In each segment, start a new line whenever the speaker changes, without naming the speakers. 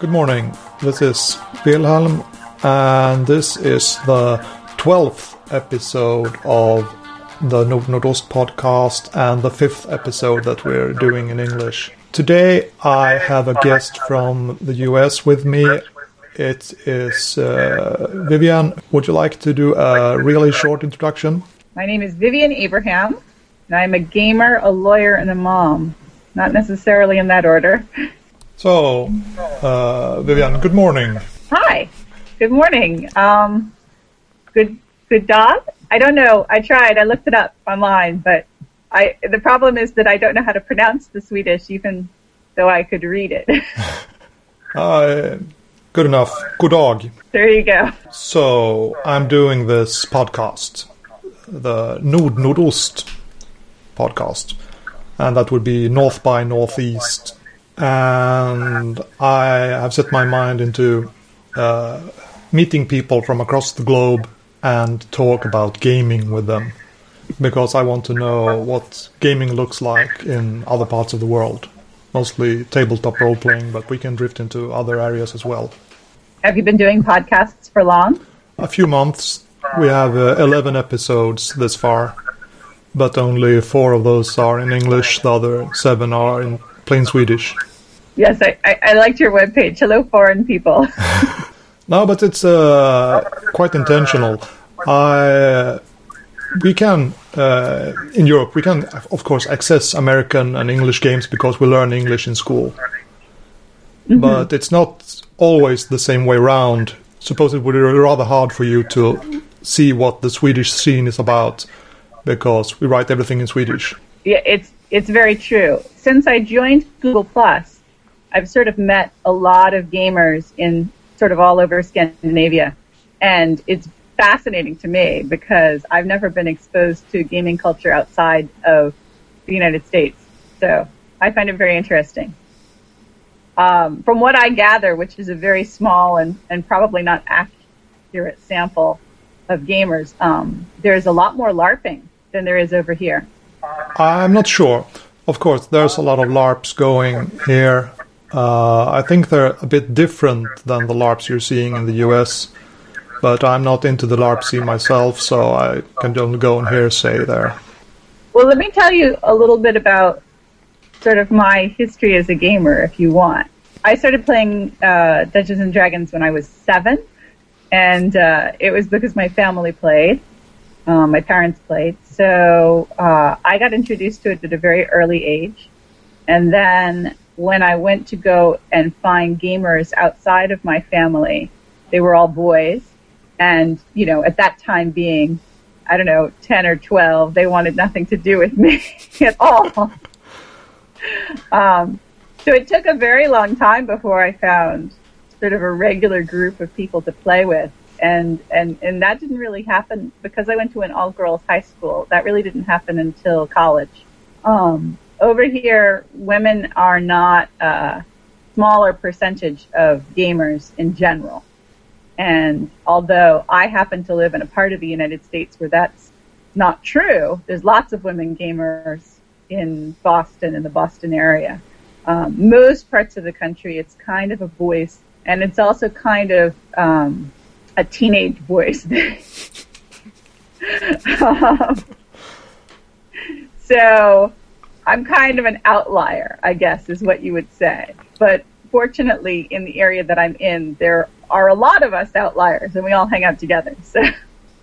Good morning. This is Wilhelm, and this is the 12th episode of the Nord Nordost podcast and the fifth episode that we're doing in English. Today I have a guest from the US with me. It is uh, Vivian. Would you like to do a really short introduction?
My name is Vivian Abraham, and I'm a gamer, a lawyer, and a mom. Not necessarily in that order.
So, uh, Vivian, good morning.
Hi. Good morning. Um, good good dog? I don't know. I tried. I looked it up online, but I the problem is that I don't know how to pronounce the Swedish, even though I could read it.
uh, good enough. Good dog.
There you go.
So I'm doing this podcast, the Nord Nordost podcast, and that would be North by Northeast and I have set my mind into uh, meeting people from across the globe and talk about gaming with them because I want to know what gaming looks like in other parts of the world. Mostly tabletop role playing, but we can drift into other areas as well.
Have you been doing podcasts for long?
A few months. We have uh, 11 episodes this far, but only four of those are in English, the other seven are in plain Swedish.
Yes, I, I, I liked your webpage. Hello, foreign people.
no, but it's uh, quite intentional. I we can uh, in Europe we can of course access American and English games because we learn English in school, mm-hmm. but it's not always the same way around. Suppose it would be rather hard for you to see what the Swedish scene is about because we write everything in Swedish.
Yeah, it's it's very true. Since I joined Google Plus, I've sort of met a lot of gamers in sort of all over Scandinavia, and it's fascinating to me because I've never been exposed to gaming culture outside of the United States. So I find it very interesting. Um, from what I gather, which is a very small and, and probably not accurate sample of gamers, um, there's a lot more LARPing than there is over here.
I'm not sure. Of course, there's a lot of LARPs going here uh, I think they're a bit different than the LARPs you're seeing in the US, but I'm not into the LARP scene myself, so I can only go on hearsay there.
Well, let me tell you a little bit about sort of my history as a gamer, if you want. I started playing uh, Dungeons and Dragons when I was seven, and uh, it was because my family played. Um, my parents played, so uh, I got introduced to it at a very early age, and then when I went to go and find gamers outside of my family, they were all boys. And, you know, at that time being, I don't know, 10 or 12, they wanted nothing to do with me at all. um, so it took a very long time before I found sort of a regular group of people to play with. And, and, and that didn't really happen because I went to an all girls high school. That really didn't happen until college. Um, over here, women are not a smaller percentage of gamers in general. And although I happen to live in a part of the United States where that's not true, there's lots of women gamers in Boston, in the Boston area. Um, most parts of the country, it's kind of a voice, and it's also kind of um, a teenage voice. um, so I'm kind of an outlier, I guess, is what you would say. But fortunately, in the area that I'm in, there are a lot of us outliers, and we all hang out together. So,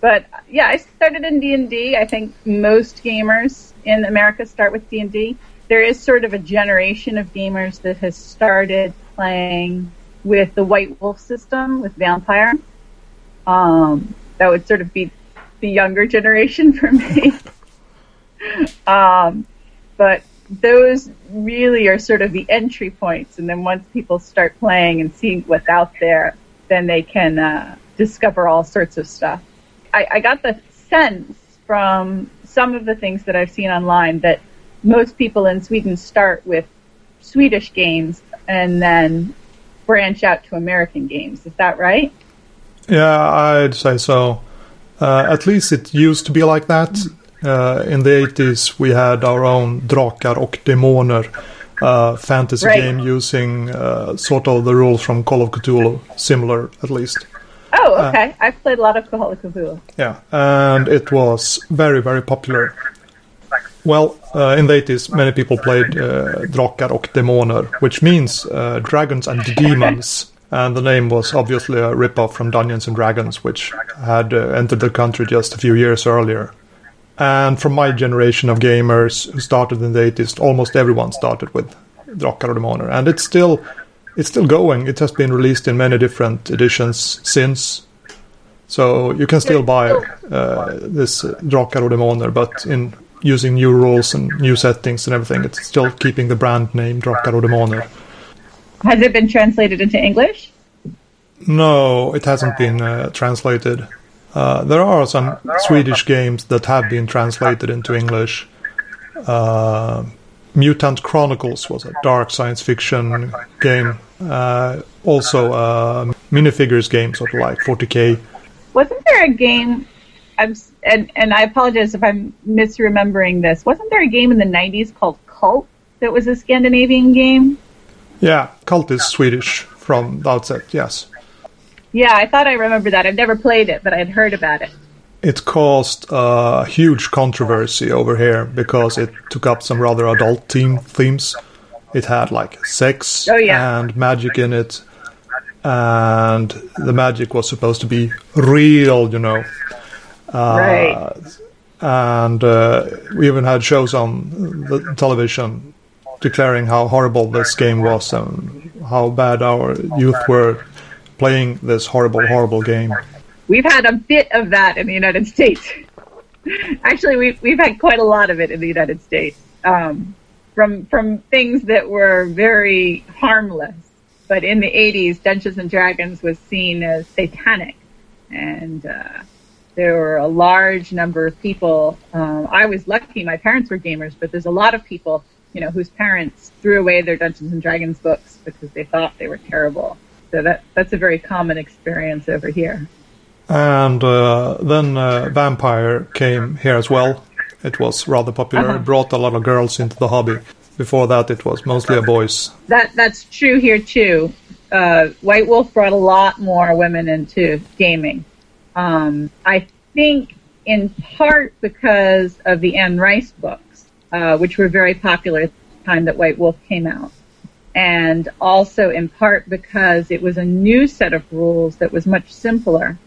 but yeah, I started in D and D. I think most gamers in America start with D and D. There is sort of a generation of gamers that has started playing with the White Wolf system with Vampire. Um, that would sort of be the younger generation for me. um, but those really are sort of the entry points. And then once people start playing and seeing what's out there, then they can uh, discover all sorts of stuff. I, I got the sense from some of the things that I've seen online that most people in Sweden start with Swedish games and then branch out to American games. Is that right?
Yeah, I'd say so. Uh, at least it used to be like that. Uh, in the 80s we had our own Drakar och Demoner uh, fantasy
Right.
game using uh, sort of the rules from Call of Cthulhu, similar at least.
Oh, okay. I've played a lot of Call of Cthulhu.
Yeah, and it was very, very popular. Well, uh, in the 80s, many people played uh, Drakar och Demoner, which means uh, dragons and demons. And the name was obviously a rip-off from Dungeons and Dragons, which had uh, entered the country just a few years earlier. And from my generation of gamers who started in the 80s, almost everyone started with Drakar och Demoner, and it's still it's still going. It has been released in many different editions since, so you can still buy uh, this Drakar och Demoner, but in using new rules and new settings and everything, it's still keeping the brand name Drakar och Demoner.
Has it been translated into English?
No, it hasn't been uh, translated. Uh, there are some Swedish games that have been translated into English. Uh, Mutant Chronicles was a dark science fiction game. Uh, also, a minifigures game, sort of like 40k.
Wasn't there a game? I'm and and I apologize if I'm misremembering this. Wasn't there a game in the '90s called Kult that was a Scandinavian game?
Yeah, Kult is Swedish from the outset, yes.
Yeah, I thought I remembered that. I've never played it, but I'd heard about it.
It caused a huge controversy over here because it took up some rather adult theme themes. It had like sex
Oh, yeah.
and magic in it, and the magic was supposed to be real, you know. Uh,
Right.
And uh, we even had shows on the television declaring how horrible this game was and how bad our youth were playing this horrible, horrible game.
We've had a bit of that in the United States. Actually, we've we've had quite a lot of it in the United States. Um, from from things that were very harmless, but in the '80s, Dungeons and Dragons was seen as satanic, and uh, there were a large number of people. Um, I was lucky; my parents were gamers, but there's a lot of people, you know, whose parents threw away their Dungeons and Dragons books because they thought they were terrible. So that that's a very common experience over here.
And uh, then uh, Vampire came here as well. It was rather popular.
Uh-huh.
It brought a lot of girls into the hobby. Before that, it was mostly a boys.
That that's true here too. Uh, White Wolf brought a lot more women into gaming. Um, I think in part because of the Anne Rice books, uh, which were very popular at the time that White Wolf came out, and also in part because it was a new set of rules that was much simpler.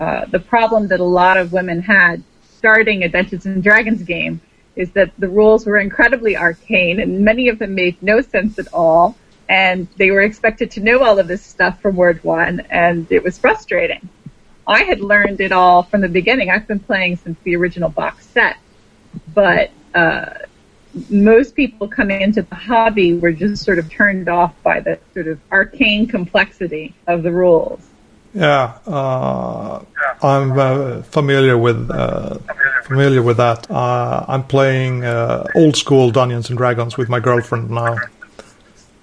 Uh, the problem that a lot of women had starting a Dungeons and Dragons game is that the rules were incredibly arcane and many of them made no sense at all. And they were expected to know all of this stuff from word one, and it was frustrating. I had learned it all from the beginning. I've been playing since the original box set, but uh, most people coming into the hobby were just sort of turned off by the sort of arcane complexity of the rules.
Yeah, uh, I'm uh, familiar with uh, familiar with that. Uh, I'm playing uh, old school Dungeons and Dragons with my girlfriend now,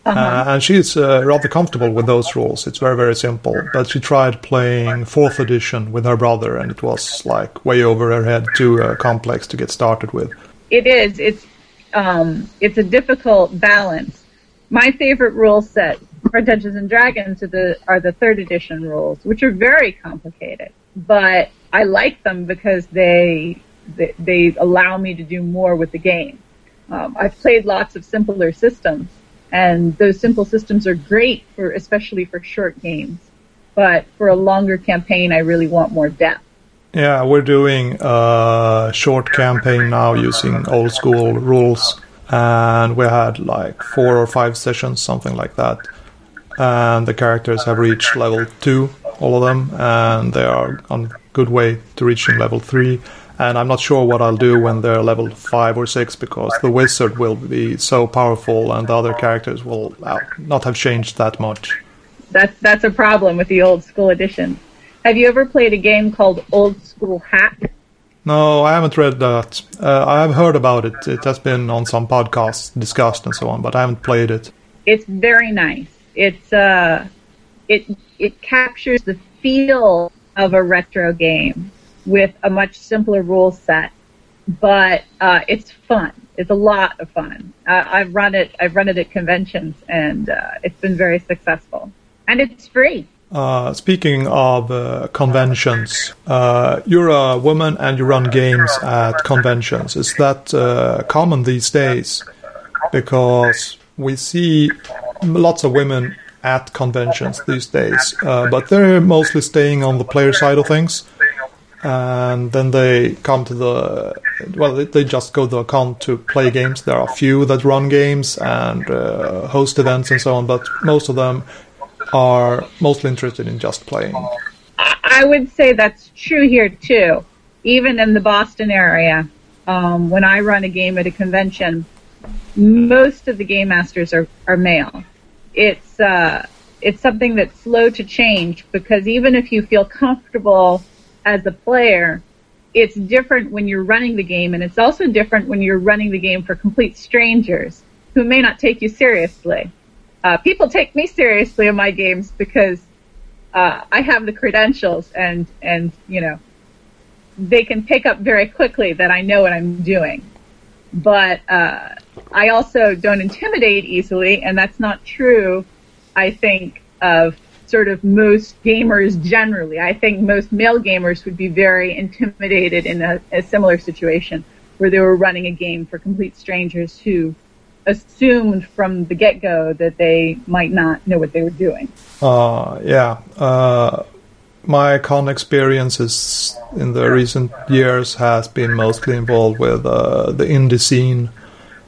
uh, and she's uh, rather comfortable with those rules. It's very very simple. But she tried playing fourth edition with her brother, and it was like way over her head, too uh, complex to get started with.
It is. It's um, it's a difficult balance. My favorite rule set for Dungeons and Dragons are the are the third edition rules, which are very complicated. But I like them because they they, they allow me to do more with the game. Um, I've played lots of simpler systems, and those simple systems are great for especially for short games. But for a longer campaign, I really want more depth.
Yeah, we're doing a short campaign now using old school rules, and we had like four or five sessions, something like that. And the characters have reached level two, all of them, and they are on good way to reaching level three. And I'm not sure what I'll do when they're level five or six because the wizard will be so powerful, and the other characters will uh, not have changed that much.
That's that's a problem with the old school edition. Have you ever played a game called Old School Hack?
No, I haven't read that. Uh, I have heard about it. It has been on some podcasts discussed and so on, but I haven't played it.
It's very nice. It's uh, it it captures the feel of a retro game with a much simpler rule set, but uh, it's fun. It's a lot of fun. Uh, I've run it. I've run it at conventions, and uh, it's been very successful. And it's free.
Uh, speaking of uh, conventions, uh, you're a woman and you run games at conventions. Is that uh, common these days? Because we see lots of women at conventions these days, uh, but they're mostly staying on the player side of things. And then they come to the well, they just go to the con to play games. There are a few that run games and uh, host events and so on, but most of them are mostly interested in just playing.
I would say that's true here too. Even in the Boston area, um, when I run a game at a convention, most of the game masters are, are male. It's uh, it's something that's slow to change because even if you feel comfortable as a player, it's different when you're running the game, and it's also different when you're running the game for complete strangers who may not take you seriously. Uh, people take me seriously in my games because uh, I have the credentials, and and you know they can pick up very quickly that I know what I'm doing. But uh, I also don't intimidate easily, and that's not true. I think of sort of most gamers generally. I think most male gamers would be very intimidated in a, a similar situation where they were running a game for complete strangers who assumed from the get go that they might not know what they were doing.
Uh, yeah. Uh, my con experiences in the recent years has been mostly involved with uh, the indie scene,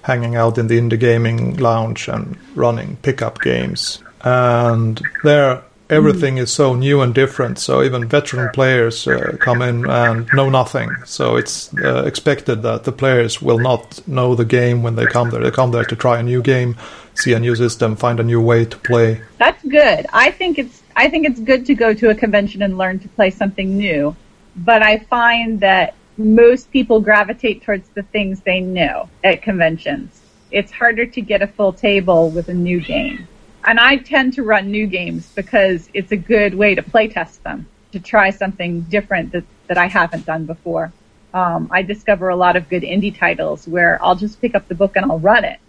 hanging out in the indie gaming lounge and running pickup games. And there, everything is so new and different. So even veteran players uh, come in and know nothing. So it's uh, expected that the players will not know the game when they come there. They come there to try a new game, see a new system, find a new way to play.
That's good. I think it's I think it's good to go to a convention and learn to play something new. But I find that most people gravitate towards the things they know at conventions. It's harder to get a full table with a new game and I tend to run new games because it's a good way to play test them, to try something different that, that I haven't done before. Um, I discover a lot of good indie titles where I'll just pick up the book and I'll run it.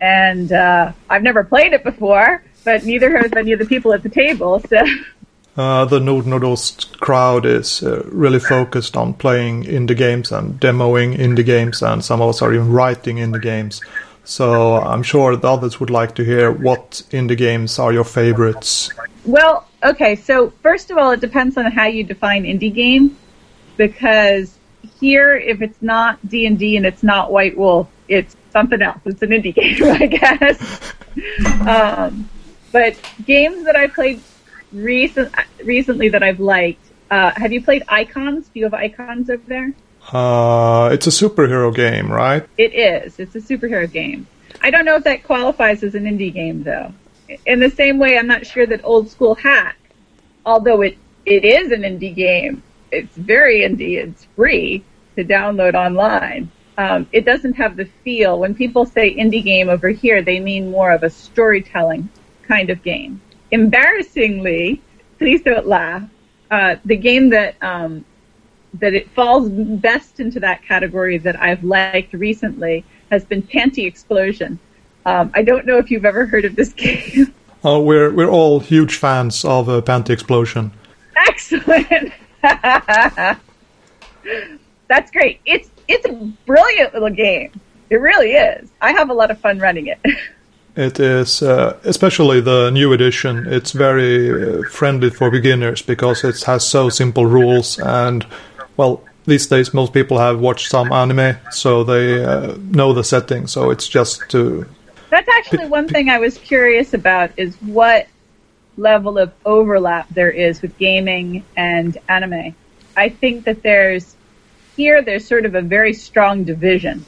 And uh, I've never played it before, but neither has any of the people at the table. So.
Uh, the Nord Nordost crowd is uh, really focused on playing indie games and demoing indie games, and some of us are even writing indie games. So I'm sure the others would like to hear what indie games are your favorites.
Well, okay. So first of all, it depends on how you define indie game, because here, if it's not D and D and it's not White Wolf, it's something else. It's an indie game, I guess. um, but games that I played recent recently that I've liked. Uh, have you played Icons? Do you have Icons over there?
Uh, it's a superhero game, right?
It is. It's a superhero game. I don't know if that qualifies as an indie game, though. In the same way, I'm not sure that Old School Hack, although it, it is an indie game, it's very indie, it's free to download online. Um, it doesn't have the feel. When people say indie game over here, they mean more of a storytelling kind of game. Embarrassingly, please don't laugh. Uh, the game that um, that it falls best into that category that I've liked recently has been Panty Explosion. Um, I don't know if you've ever heard of this game.
Oh, we're we're all huge fans of uh, Panty Explosion.
Excellent. That's great. It's it's a brilliant little game. It really is. I have a lot of fun running it.
It is, uh, especially the new edition. It's very uh, friendly for beginners because it has so simple rules and well, these days most people have watched some anime, so they uh, know the setting. So it's just to.
That's actually one thing I was curious about: is what level of overlap there is with gaming and anime. I think that there's here there's sort of a very strong division.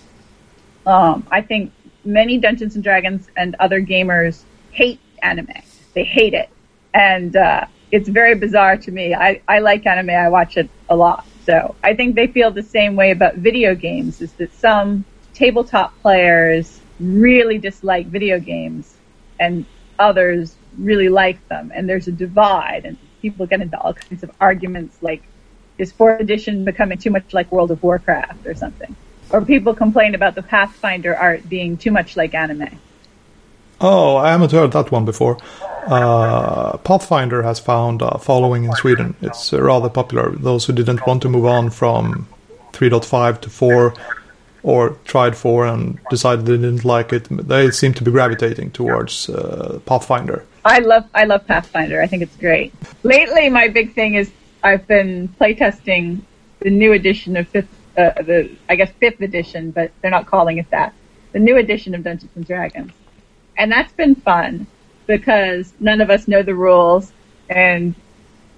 Um, I think many Dungeons and Dragons and other gamers hate anime. They hate it, and uh, it's very bizarre to me. I, I like anime. I watch it a lot. So I think they feel the same way about video games is that some tabletop players really dislike video games and others really like them. And there's a divide and people get into all kinds of arguments like, is fourth edition becoming too much like World of Warcraft or something? or people complain about the Pathfinder art being too much like anime.
Oh, I haven't heard that one before. Uh, Pathfinder has found a following in Sweden. It's uh, rather popular. Those who didn't want to move on from 3.5 to 4 or tried 4 and decided they didn't like it, they seem to be gravitating towards uh, Pathfinder.
I love I love Pathfinder. I think it's great. Lately, my big thing is I've been playtesting the new edition of fifth, uh, the I guess fifth edition, but they're not calling it that. The new edition of Dungeons and Dragons, and that's been fun because none of us know the rules, and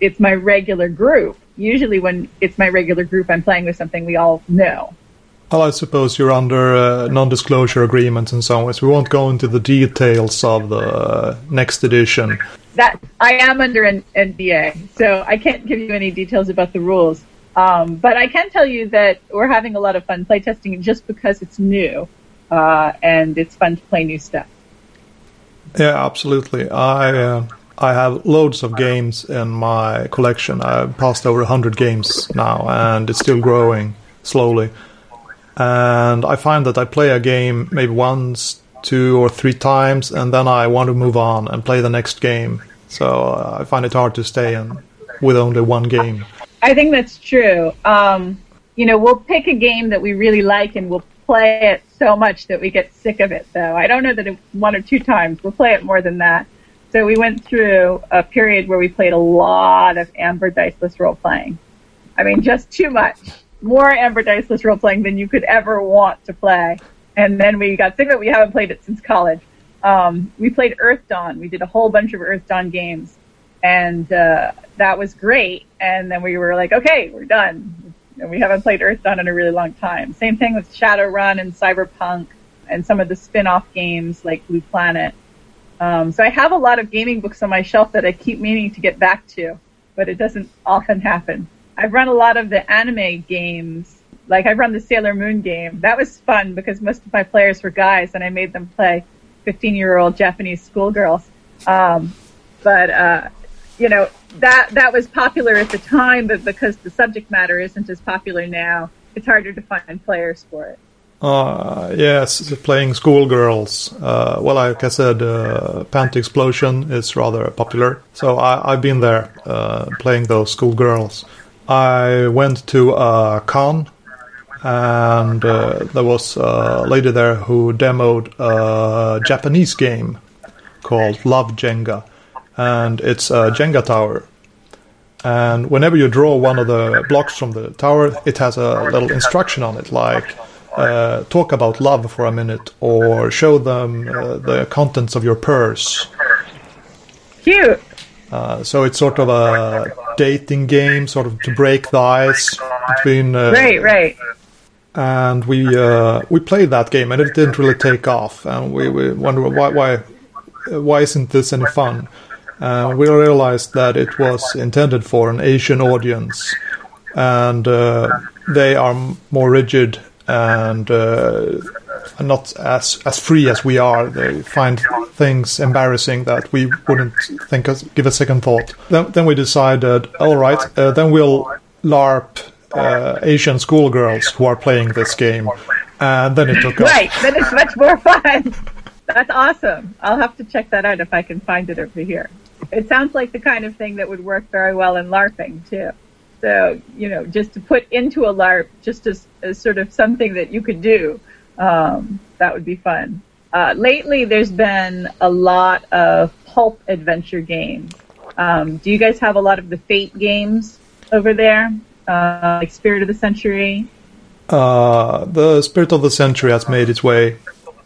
it's my regular group. Usually, when it's my regular group, I'm playing with something we all know.
Well, I suppose you're under uh, non-disclosure agreements in some ways. We won't go into the details of the uh, next edition.
That I am under an NDA, so I can't give you any details about the rules. Um, but I can tell you that we're having a lot of fun playtesting it just because it's new, uh, and it's fun to play new stuff.
Yeah, absolutely. I uh, I have loads of games in my collection. I've passed over hundred games now, and it's still growing slowly and I find that I play a game maybe once, two or three times, and then I want to move on and play the next game. So uh, I find it hard to stay in with only one game.
I think that's true. Um, you know, we'll pick a game that we really like and we'll play it so much that we get sick of it. Though I don't know that it, one or two times we'll play it more than that. So we went through a period where we played a lot of Amber Diceless role playing. I mean, just too much more Amber Diceless role playing than you could ever want to play. And then we got sick of it. We haven't played it since college. Um, we played Earthdawn. We did a whole bunch of Earthdawn games, and uh, that was great. And then we were like, okay, we're done. And we haven't played Earthdawn in a really long time. Same thing with Shadowrun and Cyberpunk and some of the spin-off games like Blue Planet. Um, so I have a lot of gaming books on my shelf that I keep meaning to get back to, but it doesn't often happen. I've run a lot of the anime games. Like I've run the Sailor Moon game. That was fun because most of my players were guys, and I made them play 15-year-old Japanese schoolgirls. Um, but uh, you know that that was popular at the time, but because the subject matter isn't as popular now, it's harder to find players for it.
Uh, yes, playing schoolgirls. Uh, well, like I said, uh, Panty Explosion is rather popular, so I, have been there uh, playing those schoolgirls. I went to a con and uh, there was a lady there who demoed a Japanese game called Love Jenga, and it's a Jenga tower. And whenever you draw one of the blocks from the tower, it has a little instruction on it, like uh, talk about love for a minute or show them uh, the contents of your purse.
Cute.
Uh, so it's sort of a dating game, sort of to break the ice between.
Uh, right, right.
And we uh, we played that game, and it didn't really take off. And we, we wonder why why why isn't this any fun? Uh, we realized that it was intended for an Asian audience, and uh, they are more rigid and not as as free as we are. They find things embarrassing that we wouldn't think of, give a second thought. Then, then we decided, all right, uh, then we'll LARP uh, Asian schoolgirls who are playing this game, and then it took
off. Right, then it's much more fun. That's awesome. I'll have to check that out if I can find it over here. It sounds like the kind of thing that would work very well in LARPing too. So, you know, just to put into a LARP, just as, as sort of something that you could do um, that would be fun. Uh, lately, there's been a lot of pulp adventure games. Um, do you guys have a lot of the Fate games over there, uh, like Spirit of the Century?
Uh, the Spirit of the Century has made its way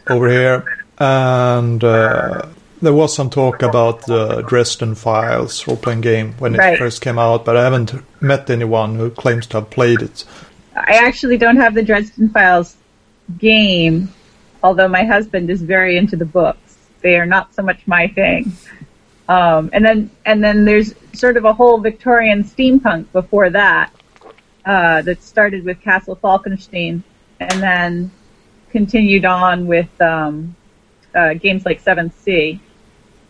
over here, and uh, there was some talk about the Dresden Files role-playing game when it right. first came out, but I haven't met anyone who claims to have played it.
I actually don't have the Dresden Files game, although my husband is very into the books. They are not so much my thing. Um, and then and then there's sort of a whole Victorian steampunk before that uh, that started with Castle Falkenstein and then continued on with um, uh, games like Seventh Sea,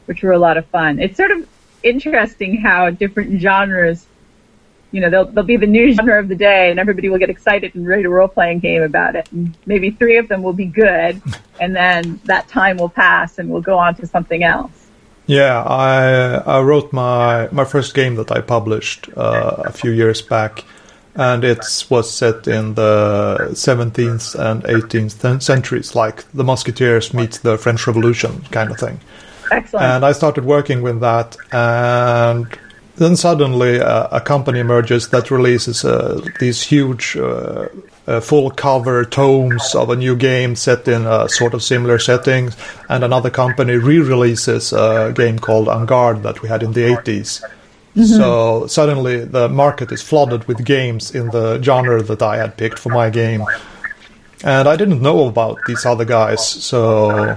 which were a lot of fun. It's sort of interesting how different genres you know, they'll, they'll be the new genre of the day and everybody will get excited and write a role playing game about it. And maybe three of them will be good and then that time will pass and we'll go on to something else.
Yeah, I I wrote my my first game that I published uh, a few years back, and it was set in the 17th and 18th centuries, like the Musketeers meet the French Revolution kind of thing.
Excellent.
And I started working with that, and then suddenly uh, a company emerges that releases uh, these huge uh, uh, full cover tomes of a new game set in a sort of similar settings, and another company re-releases a game called En that we had in the 80s. Mm-hmm. So suddenly the market is flooded with games in the genre that I had picked for my game. And I didn't know about these other guys, so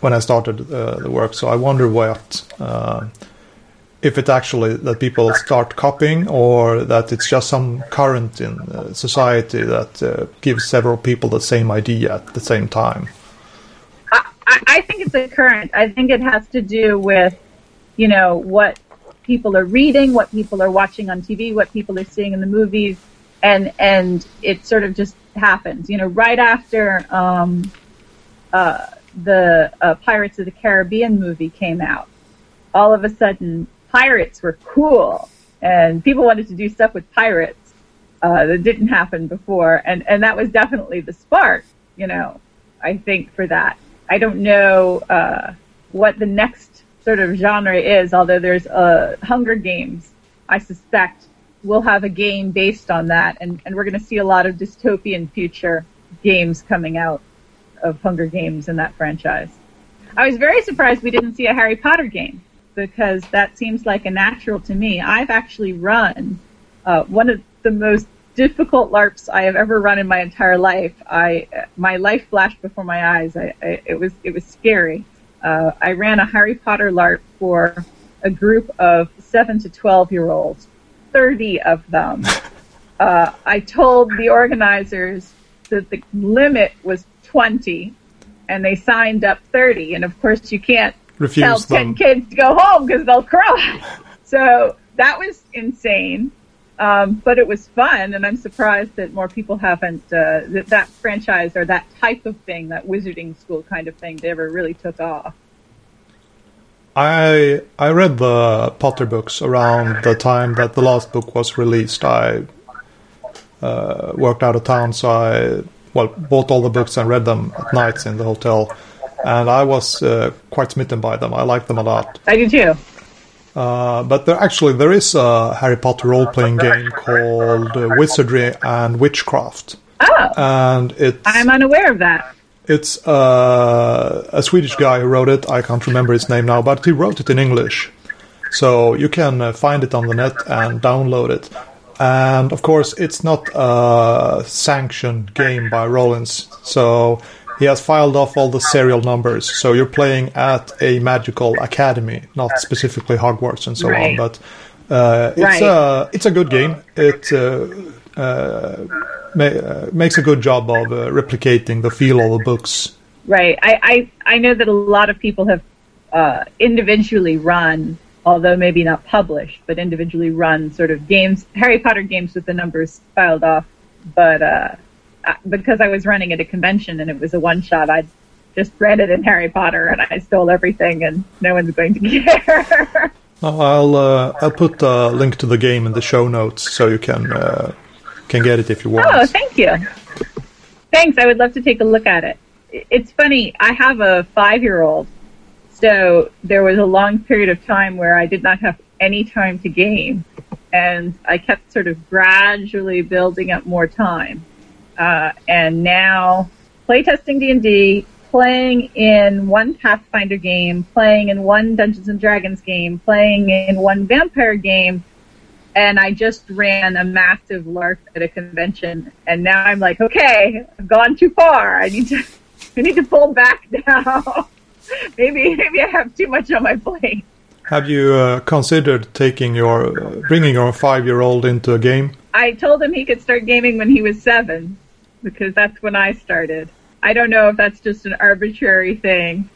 when I started uh, the work, so I wonder what uh, if it actually that people start copying or that it's just some current in uh, society that uh, gives several people the same idea at the same time.
I, I think it's a current. I think it has to do with, you know, what people are reading, what people are watching on TV, what people are seeing in the movies, and and it sort of just happens. You know, right after um, uh, the uh, Pirates of the Caribbean movie came out, all of a sudden pirates were cool and people wanted to do stuff with pirates uh, that didn't happen before, and and that was definitely the spark, you know. I think for that, I don't know uh, what the next sort of genre is. Although there's uh, Hunger Games, I suspect we'll have a game based on that, and and we're going to see a lot of dystopian future games coming out of Hunger Games in that franchise. I was very surprised we didn't see a Harry Potter game because that seems like a natural to me. I've actually run uh, one of the most difficult LARPs I have ever run in my entire life. I my life flashed before my eyes. I, I, it was it was scary. Uh, I ran a Harry Potter LARP for a group of seven to twelve year olds, thirty of them. Uh, I told the organizers that the limit was twenty, and they signed up thirty. And of course, you can't
refuse
tell
them.
10 kids to go home because they'll cry. So that was insane. Um, but it was fun, and I'm surprised that more people haven't uh, that that franchise or that type of thing, that wizarding school kind of thing, they ever really took off.
I I read the Potter books around the time that the last book was released. I uh, worked out of town, so I well bought all the books and read them at nights in the hotel and I was uh, quite smitten by them. I like them a lot.
I do too.
Uh, but there, actually, there is a Harry Potter role playing game called uh, Wizardry and Witchcraft.
Oh,
and it's
I'm unaware of that.
It's uh, a Swedish guy who wrote it. I can't remember his name now, but he wrote it in English, so you can uh, find it on the net and download it. And of course, it's not a sanctioned game by Rowling, so he has filed off all the serial numbers. So you're playing at a magical academy, not specifically Hogwarts and so
Right.
on. But uh, it's
Right.
a it's a good game. It uh, uh, ma- uh, makes a good job of uh, replicating the feel of the books.
Right. I, I, I know that a lot of people have uh, individually run, although maybe not published, but individually run sort of games, Harry Potter games with the numbers filed off. But uh, uh, because I was running at a convention and it was a one shot, I just ran it in Harry Potter and I stole everything and no one's going to care.
I'll uh, I'll put a link to the game in the show notes so you can uh, can get it if you want.
Oh, thank you. Thanks. I would love to take a look at it. It's funny. I have a five-year-old, so there was a long period of time where I did not have any time to game, and I kept sort of gradually building up more time. Uh, and now, playtesting D and D, playing in one Pathfinder game, playing in one Dungeons and Dragons game, playing in one vampire game, and I just ran a massive LARP at a convention, and now I'm like, okay, I've gone too far. I need to, I need to pull back now. maybe, maybe I have too much on my plate.
Have you uh, considered taking your uh, bringing your five year old into a game?
I told him he could start gaming when he was seven, because that's when I started. I don't know if that's just an arbitrary thing.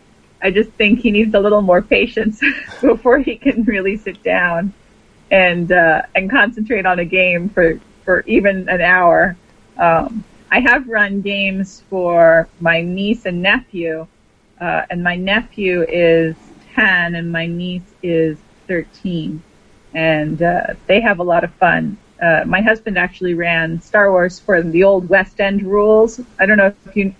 I just think he needs a little more patience before he can really sit down. and uh, and concentrate on a game for for even an hour. Um, I have run games for my niece and nephew, uh, and my nephew is ten and my niece is thirteen, and uh, they have a lot of fun. Uh, my husband actually ran Star Wars for the old West End rules. I don't know if you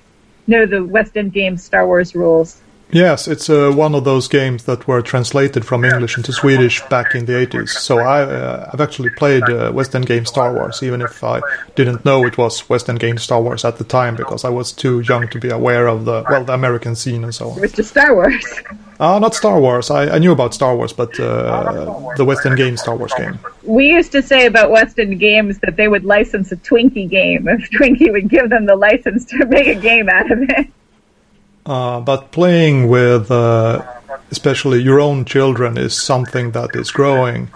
know the West End games Star Wars rules.
Yes, it's uh, one of those games that were translated from English into Swedish back in the 80s. So I, uh, I've actually played uh, West End game Star Wars, even if I didn't know it was West End game Star Wars at the time because I was too young to be aware of the well the American scene and so on.
It was just Star Wars.
Uh, not Star Wars. I, I knew about Star Wars, but uh, the West End game Star Wars game.
We used to say about West End games that they would license a Twinkie game if Twinkie would give them the license to make a game out of it.
Uh, but playing with, uh, especially your own children, is something that is growing.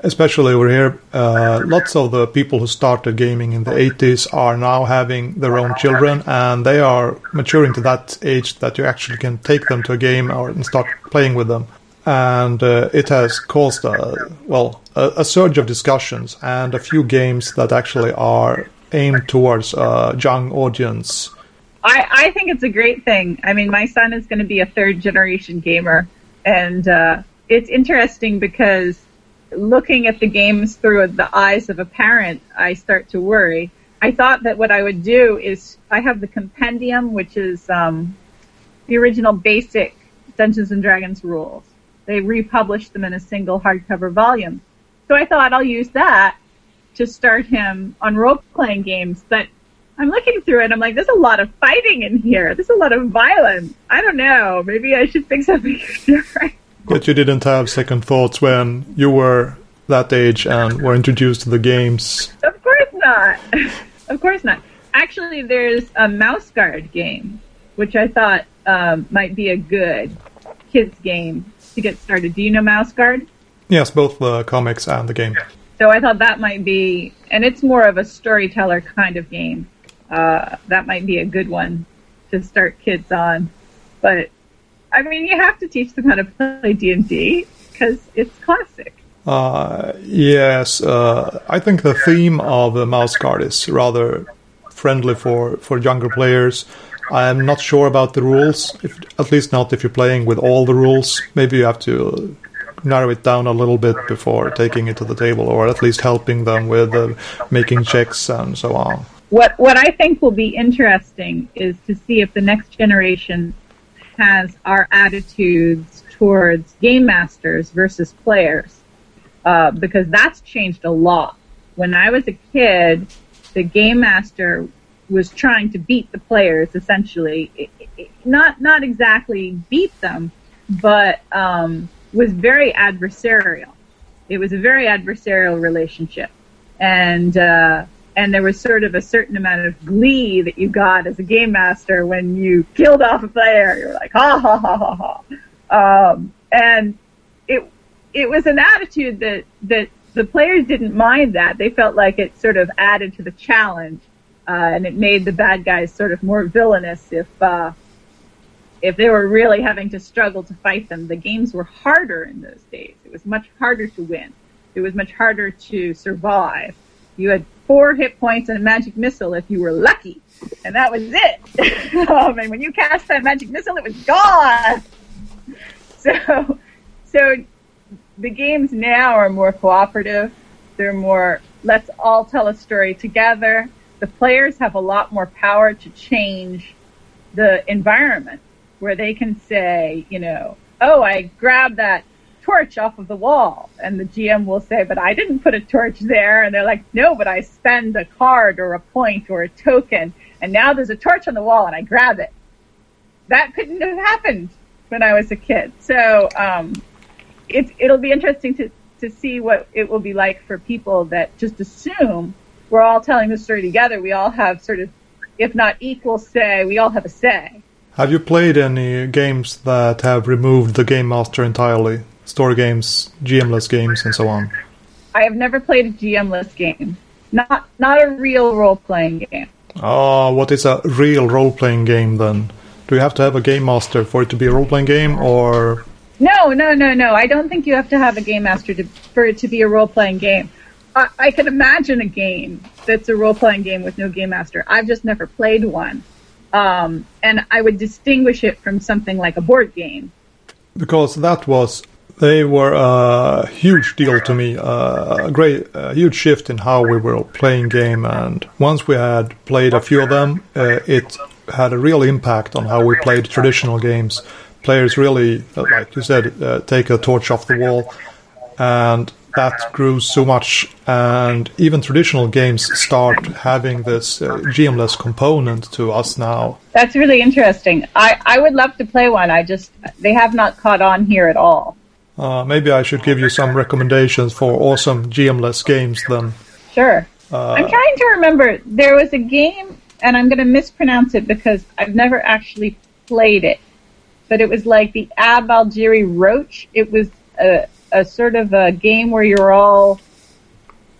Especially over here, uh, lots of the people who started gaming in the 80s are now having their own children, and they are maturing to that age that you actually can take them to a game or and start playing with them. And uh, it has caused a well a, a surge of discussions and a few games that actually are aimed towards a young audience
I, I think it's a great thing. I mean, my son is going to be a third generation gamer, and uh, it's interesting because looking at the games through the eyes of a parent, I start to worry. I thought that what I would do is I have the compendium, which is um, the original basic Dungeons and Dragons rules. They republished them in a single hardcover volume. So I thought I'll use that to start him on role playing games, but I'm looking through it. I'm like, there's a lot of fighting in here. There's a lot of violence. I don't know. Maybe I should think something different.
But you didn't have second thoughts when you were that age and were introduced to the games.
Of course not. of course not. Actually, there's a mouse guard game, which I thought um, might be a good kids game to get started. Do you know mouse guard?
Yes, both the comics and the game.
So I thought that might be, and it's more of a storyteller kind of game uh, that might be a good one to start kids on. But I mean, you have to teach them how to play D and D because it's classic.
Uh, yes, uh, I think the theme of the mouse guard is rather friendly for, for younger players. I'm not sure about the rules, if, at least not if you're playing with all the rules. Maybe you have to narrow it down a little bit before taking it to the table, or at least helping them with uh, making checks and so on
what what I think will be interesting is to see if the next generation has our attitudes towards game masters versus players, uh, because that's changed a lot. When I was a kid, the game master was trying to beat the players essentially, it, it, not not exactly beat them, but um, was very adversarial. It was a very adversarial relationship, and uh, and there was sort of a certain amount of glee that you got as a game master when you killed off a player. You're like, ha ha ha ha ha. Um, and it it was an attitude that that the players didn't mind that. They felt like it sort of added to the challenge, uh, and it made the bad guys sort of more villainous if uh, if they were really having to struggle to fight them. The games were harder in those days. It was much harder to win. It was much harder to survive. You had four hit points and a magic missile if you were lucky. And that was it. um, and when you cast that magic missile, it was gone. So, so the games now are more cooperative. They're more, let's all tell a story together. The players have a lot more power to change the environment where they can say, you know, oh, I grabbed that torch off of the wall. And the GM will say, but I didn't put a torch there. And they're like, no, but I spend a card or a point or a token. And now there's a torch on the wall and I grab it. That couldn't have happened when I was a kid. So, um, it, it'll be interesting to, to see what it will be like for people that just assume we're all telling the story together. We all have sort of, if not equal say, we all have a say.
Have you played any games that have removed the game master entirely? Story games, GMless games, and so on?
I have never played a GMless game. Not not a real role playing game.
Oh, what is a real role playing game then? Do you have to have a game master for it to be a role playing game, or
No, no, no, no. I don't think you have to have a game master to, for it to be a role playing game. I, I can imagine a game that's a role playing game with no game master. I've just never played one. Um, and I would distinguish it from something like a board game.
Because that was they were a huge deal to me, a great, a huge shift in how we were playing game. And once we had played a few of them, uh, it had a real impact on how we played traditional games. Players really, uh, like you said, uh, take a torch off the wall, and that grew so much. And even traditional games start having this uh, GMless component to us now.
That's really interesting. I, I would love to play one. I just they have not caught on here at all.
Uh, maybe I should give you some recommendations for awesome GMless games then.
Sure. Uh, I'm trying to remember. There was a game, and I'm going to mispronounce it because I've never actually played it. But it was like the Ab Algiri Roach. It was a, a sort of a game where you're all,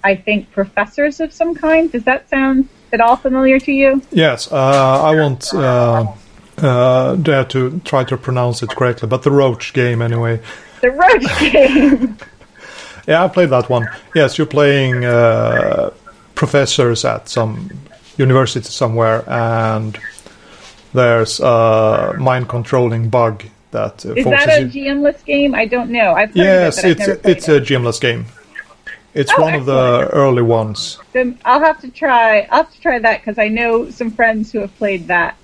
I think, professors of some kind. Does that sound at all familiar to you?
Yes. Uh, I won't uh, uh, dare to try to pronounce it correctly, but the Roach game anyway.
The Roach game.
yeah, I played that one. Yes, you're playing uh, professors at some university somewhere, and there's a mind controlling bug that uh,
is that a. GMless game? I don't know. I've
yes,
it,
it's it's
it.
a GMless game. It's
oh,
one
excellent.
of the early ones.
Then I'll have to try. I'll have to try that because I know some friends who have played that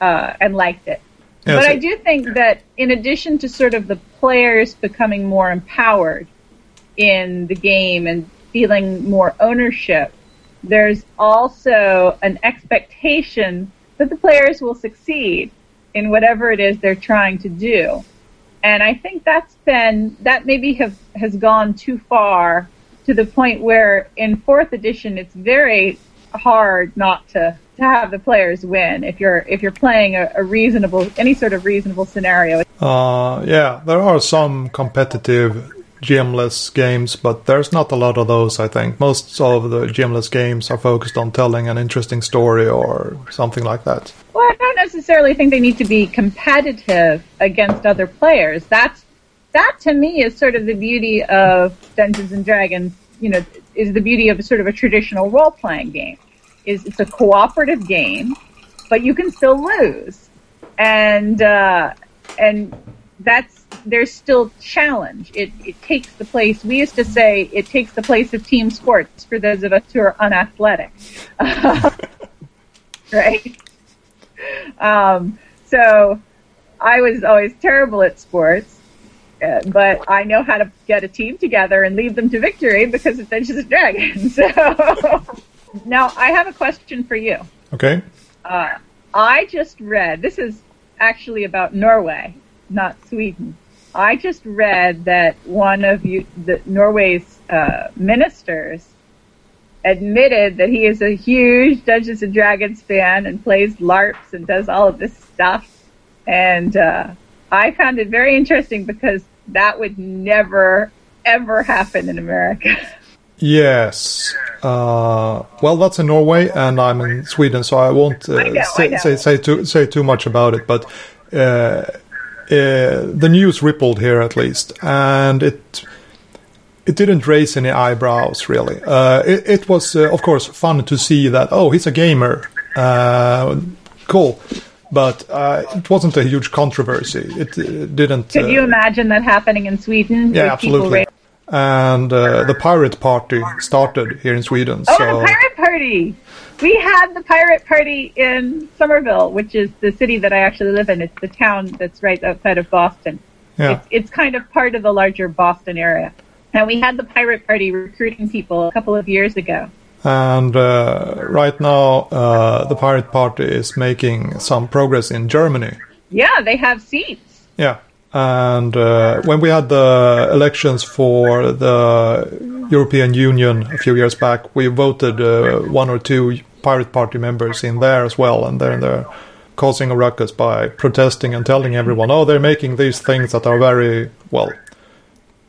uh, and liked it.
Yes,
but I do think that in addition to sort of the players becoming more empowered in the game and feeling more ownership, there's also an expectation that the players will succeed in whatever it is they're trying to do. And I think that's been, that maybe have, has gone too far to the point where in fourth edition it's very hard not to to have the players win if you're if you're playing a, a reasonable any sort of reasonable scenario.
Uh, yeah, there are some competitive GMless games, but there's not a lot of those. I think most of the GMless games are focused on telling an interesting story or something like that.
Well, I don't necessarily think they need to be competitive against other players. That's that to me is sort of the beauty of Dungeons and Dragons. You know, is the beauty of sort of a traditional role playing game is it's a cooperative game, but you can still lose, and uh, and that's there's still challenge. It it takes the place. We used to say it takes the place of team sports for those of us who are unathletic, right? Um, so I was always terrible at sports. Uh, but I know how to get a team together and lead them to victory because it's Dungeons and Dragons. So now, I have a question for you.
Okay.
Uh, I just read, this is actually about Norway, not Sweden. I just read that one of you, the Norway's uh, ministers admitted that he is a huge Dungeons and Dragons fan and plays LARPs and does all of this stuff. And uh, I found it very interesting because that would never, ever happen in America.
Yes. Uh, well, that's in Norway, and I'm in Sweden, so I won't uh,
I know,
say,
I
say, say too say too much about it. But uh, uh, the news rippled here at least, and it it didn't raise any eyebrows really. Uh, it, it was, uh, of course, fun to see that. Oh, he's a gamer. Uh, cool. But uh, it wasn't a huge controversy. It, didn't.
Could you imagine that happening in Sweden?
Yeah, absolutely. And uh, the pirate party started here in Sweden.
Oh,
so
the pirate party! We had the pirate party in Somerville, which is the city that I actually live in. It's the town that's right outside of Boston.
yeah.
It's, it's kind of part of the larger Boston area. And we had the pirate party recruiting people a couple of years ago.
And uh, right now, uh, the Pirate Party is making some progress in Germany.
Yeah, they have seats.
Yeah. And uh, when we had the elections for the European Union a few years back, we voted uh, one or two Pirate Party members in there as well. And they're, they're causing a ruckus by protesting and telling everyone, oh, they're making these things that are very, well,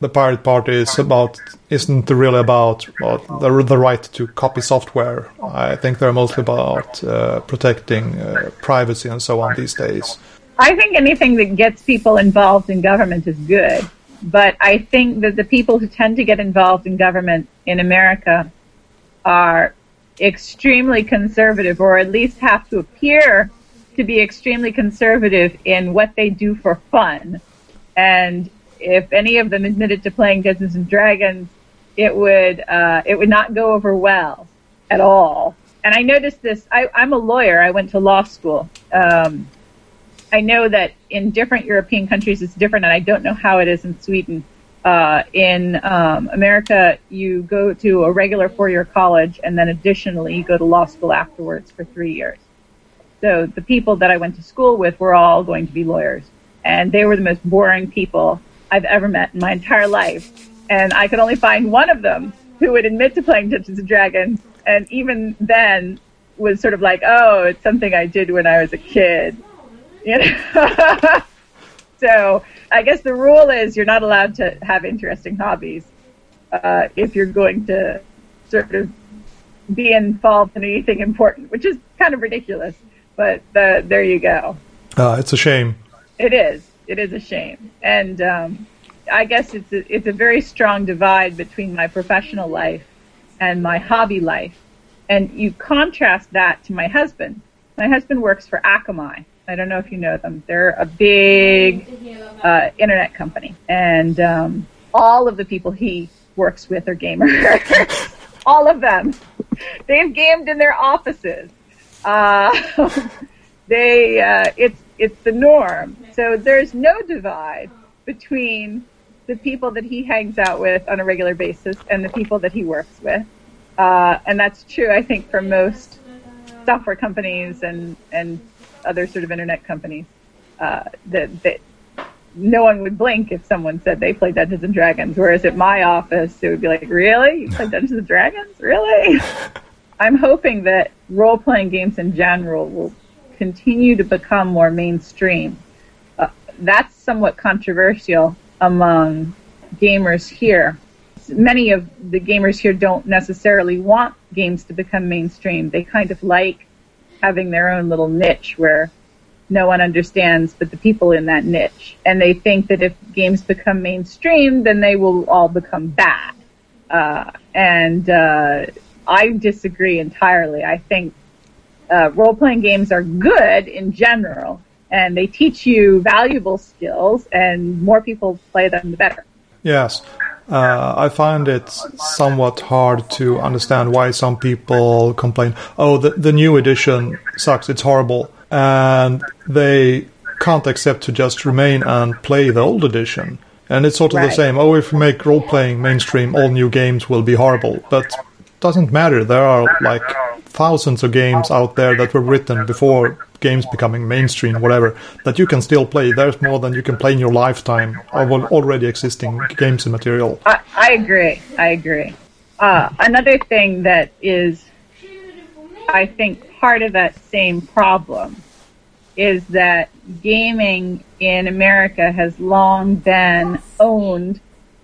the Pirate Party is about isn't really about well, the the right to copy software. I think they're mostly about uh, protecting uh, privacy and so on these days.
I think anything that gets people involved in government is good. But I think that the people who tend to get involved in government in America are extremely conservative, or at least have to appear to be extremely conservative in what they do for fun. And if any of them admitted to playing Dungeons and Dragons, it would uh, it would not go over well at all. And I noticed this. I, I'm a lawyer. I went to law school. Um, I know that in different European countries it's different, and I don't know how it is in Sweden. Uh, in um, America, you go to a regular four-year college, and then additionally, you go to law school afterwards for three years. So the people that I went to school with were all going to be lawyers, and they were the most boring people I've ever met in my entire life. And I could only find one of them who would admit to playing Dungeons and Dragons, and even then was sort of like, "Oh, it's something I did when I was a kid." You know? so I guess the rule is you're not allowed to have interesting hobbies uh, if you're going to sort of be involved in anything important, which is kind of ridiculous. But the, there you go.
Uh, it's a shame.
It is. It is a shame, and um, I guess it's a, it's a very strong divide between my professional life and my hobby life. And you contrast that to my husband. My husband works for Akamai, I don't know if you know them. They're a big uh, internet company, and um, all of the people he works with are gamers. all of them. They've gamed in their offices. Uh, they uh, it's it's the norm. So there's no divide between the people that he hangs out with on a regular basis and the people that he works with. Uh, and that's true, I think, for most software companies and, and other sort of internet companies uh, that that no one would blink if someone said they play Dungeons and Dragons. Whereas at my office, it would be like, "Really, you play Dungeons and Dragons? Really?" I'm hoping that role playing games in general will continue to become more mainstream. Uh, that's somewhat controversial among gamers here. Many of the gamers here don't necessarily want games to become mainstream. They kind of like having their own little niche where no one understands but the people in that niche. And they think that if games become mainstream, then they will all become bad. Uh, and uh, I disagree entirely. I think uh, role playing games are good in general, and they teach you valuable skills, and more people play them, the better.
Yes. Uh, I find it somewhat hard to understand why some people complain, oh, the, the new edition sucks, it's horrible. And they can't accept to just remain and play the old edition. And it's sort of right. the same. Oh, if we make role playing mainstream, all new games will be horrible. But doesn't matter. There are like thousands of games out there that were written before games becoming mainstream, whatever, that you can still play. There's more than you can play in your lifetime of already existing games and material.
I, I agree. I agree. Uh, another thing that is, I think, part of that same problem is that gaming in America has long been owned,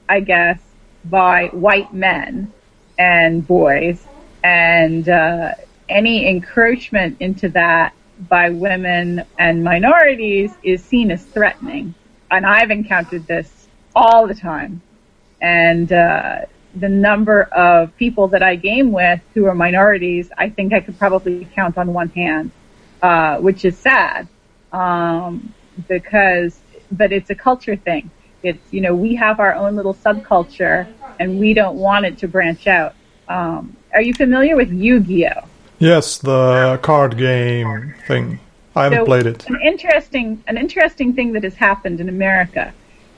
I guess, by white men and boys, and uh, any encroachment into that by women and minorities is seen as threatening. And I've encountered this all the time. And uh, the number of people that I game with who are minorities, I think I could probably count on one hand, uh, which is sad. Um, because, but it's a culture thing. It's, you know, we have our own little subculture and we don't want it to branch out. Um, are you familiar with Yu-Gi-Oh?
Yes, the card game thing. I haven't so played it.
An interesting, an interesting thing that has happened in America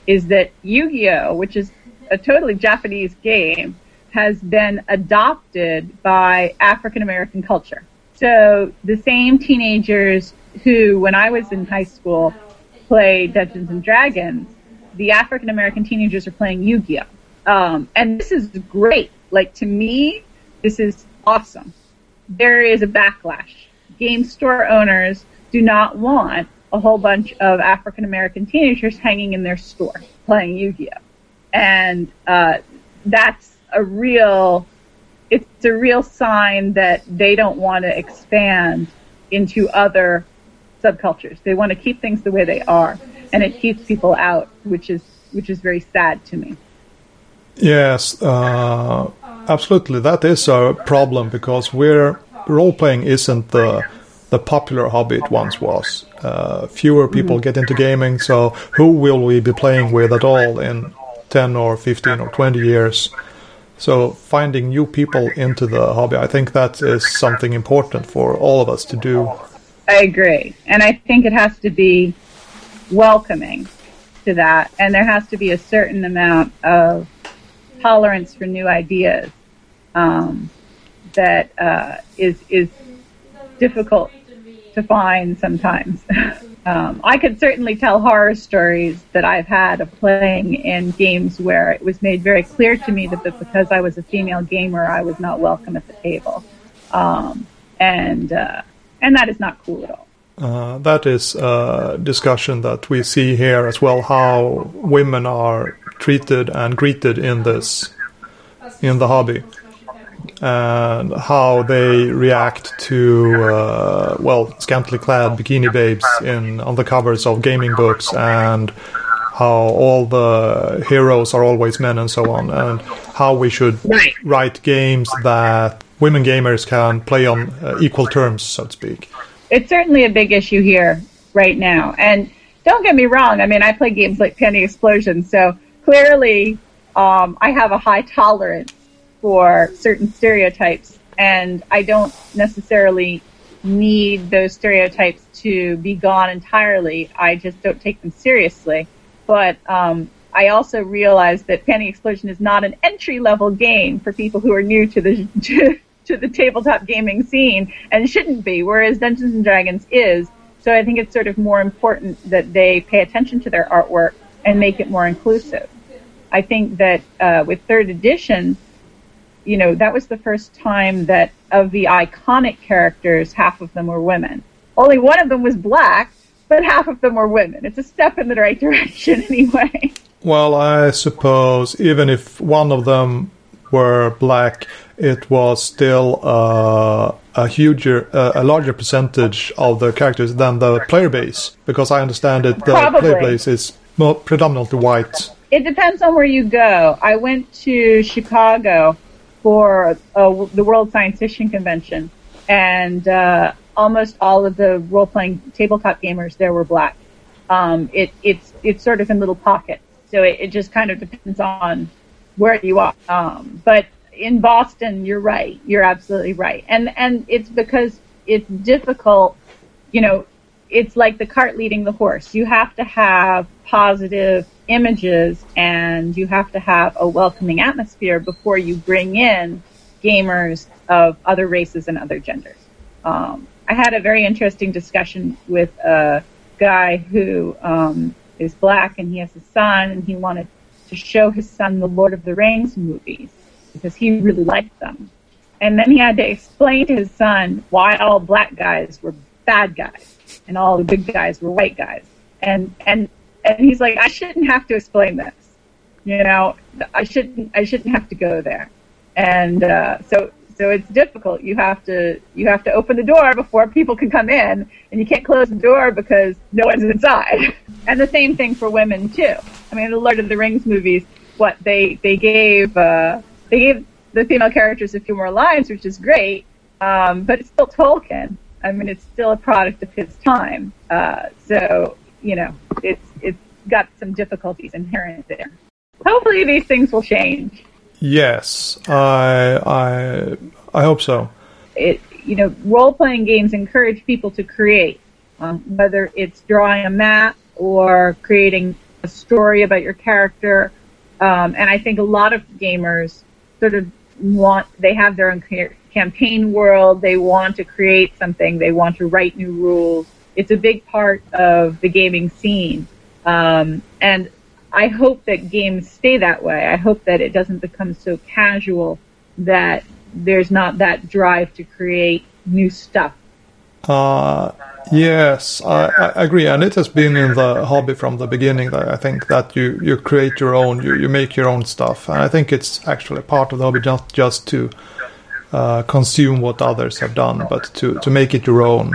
is that Yu-Gi-Oh, which is a totally Japanese game, has been adopted by African American culture. So the same teenagers who, when I was in high school, played Dungeons and Dragons, the African American teenagers are playing Yu-Gi-Oh. Um, and this is great. Like to me, this is awesome there is a backlash. Game store owners do not want a whole bunch of African American teenagers hanging in their store playing Yu-Gi-Oh, and uh, that's a real it's a real sign that they don't want to expand into other subcultures. They want to keep things the way they are, and it keeps people out, which is which is very sad to me.
Yes, uh, absolutely. That is a problem because we're role playing isn't the the popular hobby it once was. Uh, fewer people get into gaming, so who will we be playing with at all in ten or fifteen or twenty years? So finding new people into the hobby, I think that is something important for all of us to do.
I agree, and I think it has to be welcoming to that, and there has to be a certain amount of tolerance for new ideas um, that uh, is is difficult to find sometimes. um, I could certainly tell horror stories that I've had of playing in games where it was made very clear to me that, that because I was a female gamer, I was not welcome at the table, um, and uh, and that is not cool at all.
Uh, that is a discussion that we see here as well. How women are treated and greeted in this in the hobby and how they react to uh, well scantily clad bikini babes in on the covers of gaming books and how all the heroes are always men and so on and how we should write games that women gamers can play on uh, equal terms so to speak.
It's certainly a big issue here right now. And don't get me wrong i mean i play games like Panty Explosion so clearly um, i have a high tolerance for certain stereotypes, and I don't necessarily need those stereotypes to be gone entirely. I just don't take them seriously. But um, I also realize that Panty Explosion is not an entry level game for people who are new to the to, to the tabletop gaming scene and shouldn't be, whereas Dungeons and Dragons is. So I think it's sort of more important that they pay attention to their artwork and make it more inclusive. I think that uh, with third edition, you know, that was the first time that of the iconic characters, half of them were women. Only one of them was black, but half of them were women. It's a step in the right direction anyway.
Well, I suppose even if one of them were black, it was still uh, a huger, uh, a larger percentage of the characters than the player base, because I understand that the Probably. player base is predominantly white.
It depends on where you go. I went to Chicago for uh, the World Science Fiction Convention, and uh, almost all of the role playing tabletop gamers there were black. Um, it, it's it's sort of in little pockets, so it, it just kind of depends on where you are. Um, but in Boston, you're right. You're absolutely right, and and it's because it's difficult. You know, it's like the cart leading the horse. You have to have positive images and you have to have a welcoming atmosphere before you bring in gamers of other races and other genders. Um, I had a very interesting discussion with a guy who um, is black and he has a son and he wanted to show his son the Lord of the Rings movies because he really liked them. And then he had to explain to his son why all black guys were bad guys and all the big guys were white guys. And and and he's like, I shouldn't have to explain this. You know, I shouldn't, I shouldn't have to go there. And, uh, so, so it's difficult. You have to, you have to open the door before people can come in and you can't close the door because no one's inside. and the same thing for women too. I mean, the Lord of the Rings movies, what they, they gave, uh, they gave the female characters a few more lines, which is great. Um, but it's still Tolkien. I mean, it's still a product of his time. Uh, so, you know, it's it's got some difficulties inherent there. Hopefully, these things will change.
Yes, I I I hope so.
It you know, role playing games encourage people to create, um, whether it's drawing a map or creating a story about your character. Um, and I think a lot of gamers sort of want they have their own campaign world. They want to create something. They want to write new rules. It's a big part of the gaming scene. Um, and I hope that games stay that way. I hope that it doesn't become so casual that there's not that drive to create new stuff.
Uh, yes, I, I, agree, and it has been in the hobby from the beginning. That I think that you, you create your own, you, you make your own stuff, and I think it's actually part of the hobby not just to uh, consume what others have done, but to, to make it your own.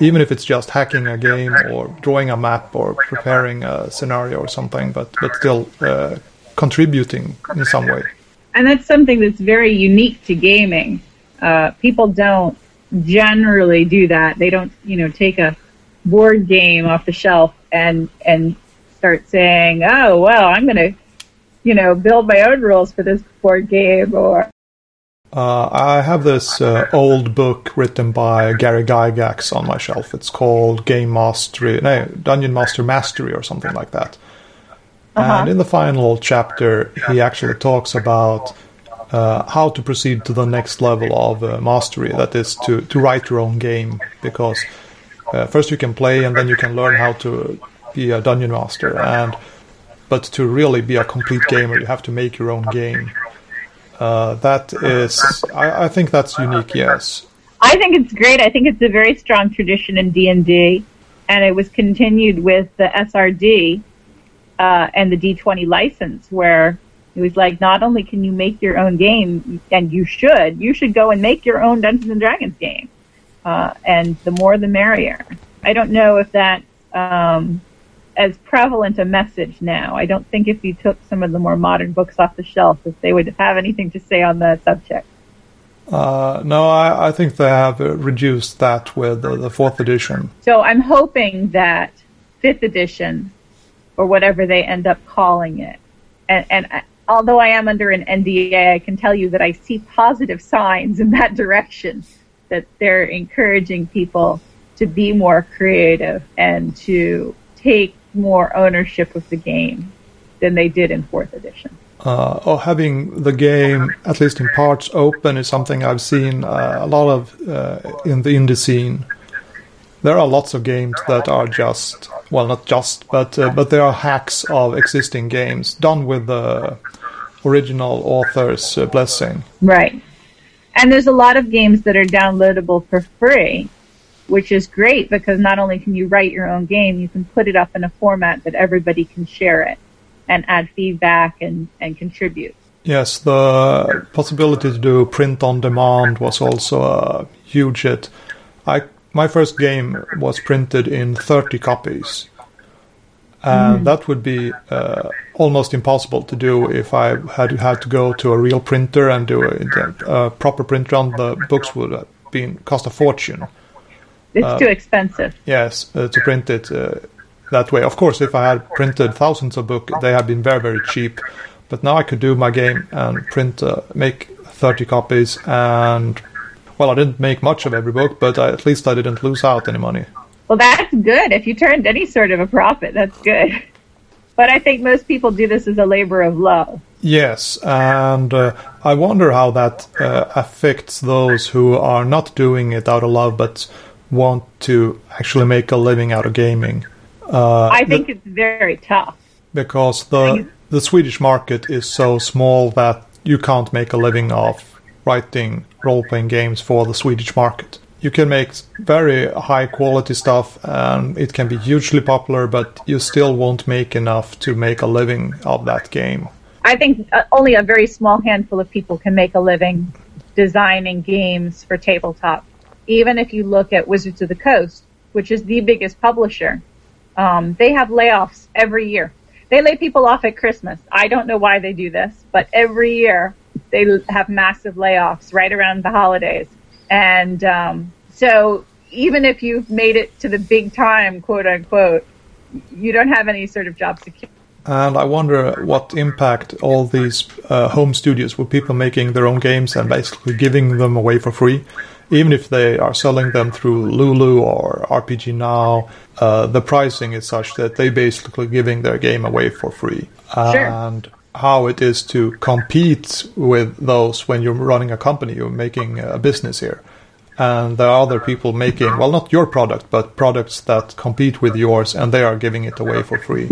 even if it's just hacking a game or drawing a map or preparing a scenario or something, but but still uh, contributing in some way.
And that's something that's very unique to gaming. Uh, people don't generally do that. They don't, you know, take a board game off the shelf and and start saying, "Oh, well, I'm going to, you know, build my own rules for this board game," or
uh, I have this uh, old book written by Gary Gygax on my shelf. It's called Game Mastery, no, Dungeon Master Mastery, or something like that. Uh-huh. And in the final chapter, he actually talks about uh, how to proceed to the next level of uh, mastery. That is to to write your own game, because uh, first you can play, and then you can learn how to be a dungeon master. And but to really be a complete gamer, you have to make your own game. Uh, that is, I, I, think that's unique. Yes,
I think it's great. I think it's a very strong tradition in D and D, and it was continued with the SRD uh, and the D20 license, where it was like not only can you make your own game, and you should, you should go and make your own Dungeons and Dragons game, uh, and the more the merrier. I don't know if that um, as prevalent a message now. I don't think if you took some of the more modern books off the shelf, that they would have anything to say on the subject.
Uh, no, I, I, think they have reduced that with the, the, fourth edition.
So I'm hoping that fifth edition, or whatever they end up calling it, and, and I, although I am under an NDA, I can tell you that I see positive signs in that direction. That they're encouraging people to be more creative and to take more ownership of the game than they did in fourth edition.
Uh, or having the game, at least in parts, open is something I've seen uh, a lot of uh, in the indie scene. There are lots of games that are just, well, not just, but uh, but there are hacks of existing games done with the original author's uh, blessing.
Right, and there's a lot of games that are downloadable for free which is great because not only can you write your own game, you can put it up in a format that everybody can share it and add feedback and, and contribute.
Yes, the possibility to do print on demand was also a huge hit. I my first game was printed in 30 copies. And mm. that would be uh, almost impossible to do if I had had to go to a real printer and do a, a proper print run. The books would have been cost a fortune.
It's uh, too expensive.
Yes, uh, to print it uh, that way. Of course, if I had printed thousands of books, they had been very, very cheap. But now I could do my game and print, uh, make 30 copies, and well, I didn't make much of every book, but I, at least I didn't lose out any money.
Well, that's good. If you turned any sort of a profit, that's good. But I think most people do this as a labor of love.
Yes, and uh, I wonder how that uh, affects those who are not doing it out of love, but want to actually make a living out of gaming.
Uh, I think the, it's very tough
because the the Swedish market is so small that you can't make a living off writing role playing games for the Swedish market. You can make very high quality stuff and it can be hugely popular, but you still won't make enough to make a living of that game.
I think uh, only a very small handful of people can make a living designing games for tabletop even if you look at Wizards of the Coast, which is the biggest publisher, um, they have layoffs every year. They lay people off at Christmas. I don't know why they do this, but every year they have massive layoffs right around the holidays. And um, so even if you've made it to the big time, quote unquote, you don't have any sort of job security.
And I wonder what impact all these uh, home studios with people making their own games and basically giving them away for free even if they are selling them through Lulu or RPG Now, uh, the pricing is such that they're basically giving their game away for free.
Sure.
And how it is to compete with those when you're running a company, you're making a business here. And there are other people making, well, not your product, but products that compete with yours, and they are giving it away for free.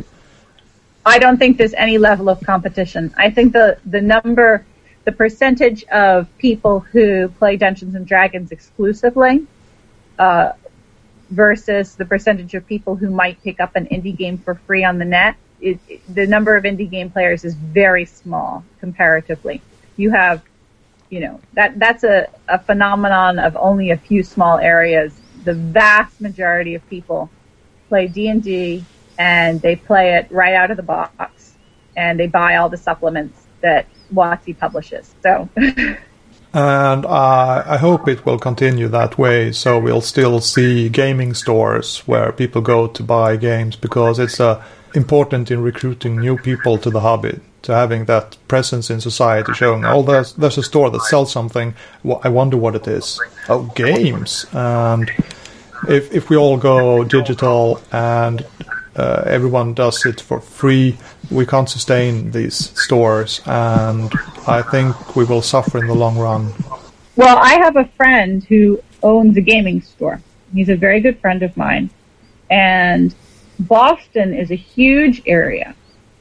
I don't think there's any level of competition. I think the, the number the percentage of people who play Dungeons and Dragons exclusively uh, versus the percentage of people who might pick up an indie game for free on the net, it, the number of indie game players is very small comparatively. You have, you know, that that's a, a phenomenon of only a few small areas the vast majority of people play D and D, and they play it right out of the box, and they buy all the supplements that WotC publishes. So.
and uh, I hope it will continue that way. So we'll still see gaming stores where people go to buy games because it's uh, important in recruiting new people to the hobby. To having that presence in society, showing oh, there's there's a store that sells something. I wonder what it is. Oh, games. And if if we all go digital and uh, everyone does it for free, we can't sustain these stores, and I think we will suffer in the long run.
Well, I have a friend who owns a gaming store. He's a very good friend of mine, and Boston is a huge area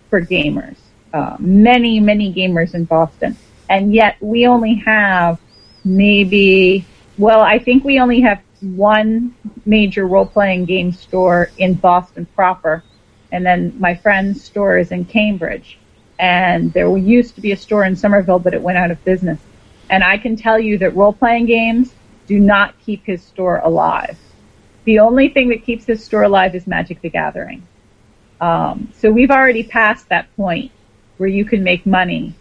for gamers. Uh, many, many gamers in Boston, and yet we only have maybe. Well, I think we only have one major role-playing game store in Boston proper, and then my friend's store is in Cambridge. And there used to be a store in Somerville, but it went out of business. And I can tell you that role-playing games do not keep his store alive. The only thing that keeps his store alive is Magic the Gathering. Um, so we've already passed that point where you can make money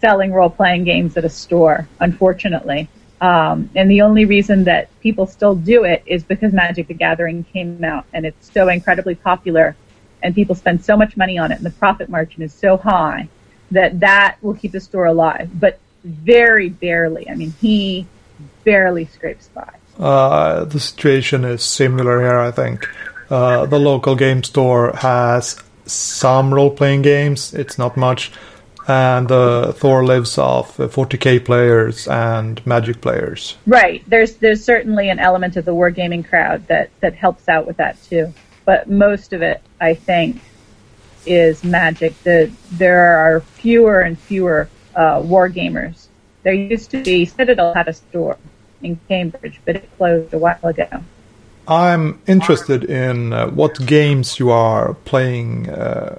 selling role-playing games at a store, unfortunately. Um, and the only reason that people still do it is because Magic the Gathering came out and it's so incredibly popular and people spend so much money on it and the profit margin is so high that that will keep the store alive. But very barely. I mean, he barely scrapes by.
Uh, the situation is similar here, I think. Uh, the local game store has some role playing games, it's not much and uh, Thor lives off 40k players and Magic players.
Right. There's there's certainly an element of the wargaming crowd that that helps out with that too. But most of it, I think, is Magic. The there are fewer and fewer uh, wargamers. There used to be Citadel had a store in Cambridge, but it closed a while ago.
I'm interested in uh, what games you are playing uh,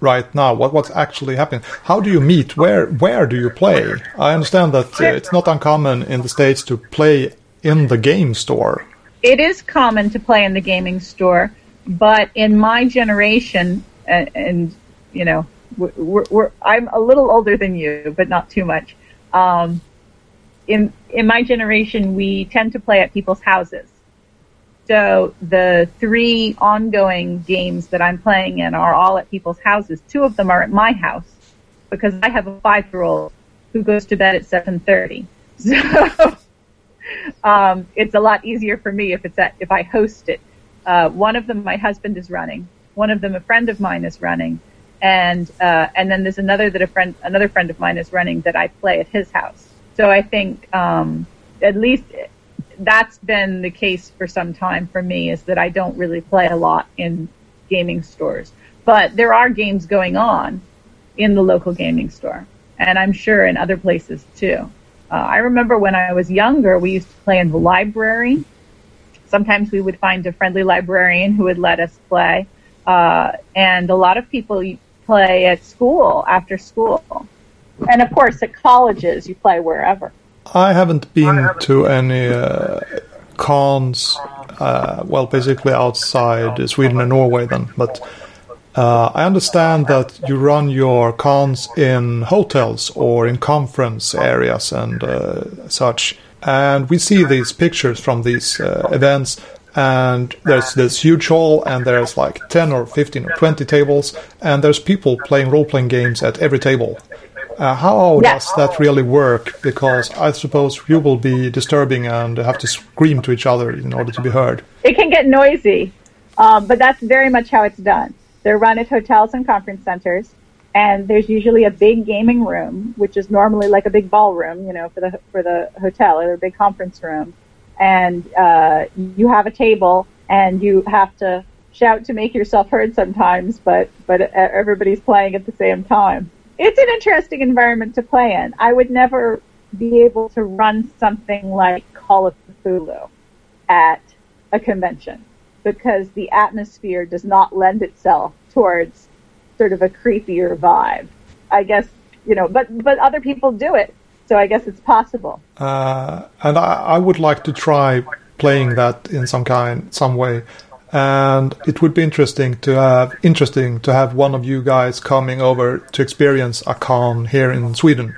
right now? What what's actually happening? How do you meet? Where where do you play? I understand that uh, it's not uncommon in the states to play in the game store.
It is common to play in the gaming store, but in my generation, and, and you know, we're, we're, I'm a little older than you, but not too much. Um, in in my generation, we tend to play at people's houses. So the three ongoing games that I'm playing in are all at people's houses. Two of them are at my house because I have a five year old who goes to bed at 7:30. So um, it's a lot easier for me if it's at if I host it. Uh, one of them my husband is running. One of them a friend of mine is running, and uh, and then there's another that a friend another friend of mine is running that I play at his house. So I think um, at least that's been the case for some time for me is that I don't really play a lot in gaming stores. But there are games going on in the local gaming store. And I'm sure in other places too. Uh, I remember when I was younger, we used to play in the library. Sometimes we would find a friendly librarian who would let us play. Uh, and a lot of people play at school after school. And of course, at colleges, you play wherever.
I haven't been to any uh, cons, uh, well, basically outside Sweden and Norway then, but uh, I understand that you run your cons in hotels or in conference areas and uh, such. And we see these pictures from these uh, events, and there's this huge hall, and there's like 10 or 15 or 20 tables, and there's people playing role playing games at every table. Uh, how does that really work? Because I suppose you will be disturbing and have to scream to each other in order to be heard.
It can get noisy, um, but that's very much how it's done. They're run at hotels and conference centers, and there's usually a big gaming room, which is normally like a big ballroom, you know, for the for the hotel or a big conference room, and uh, you have a table, and you have to shout to make yourself heard sometimes, but but everybody's playing at the same time it's an interesting environment to play in. I would never be able to run something like Call of Cthulhu at a convention because the atmosphere does not lend itself towards sort of a creepier vibe. I guess you know, but but other people do it, so I guess it's possible.
Uh, and I, I, would like to try playing that in some kind, some way. And it would be interesting to have interesting to have one of you guys coming over to experience a con here in Sweden,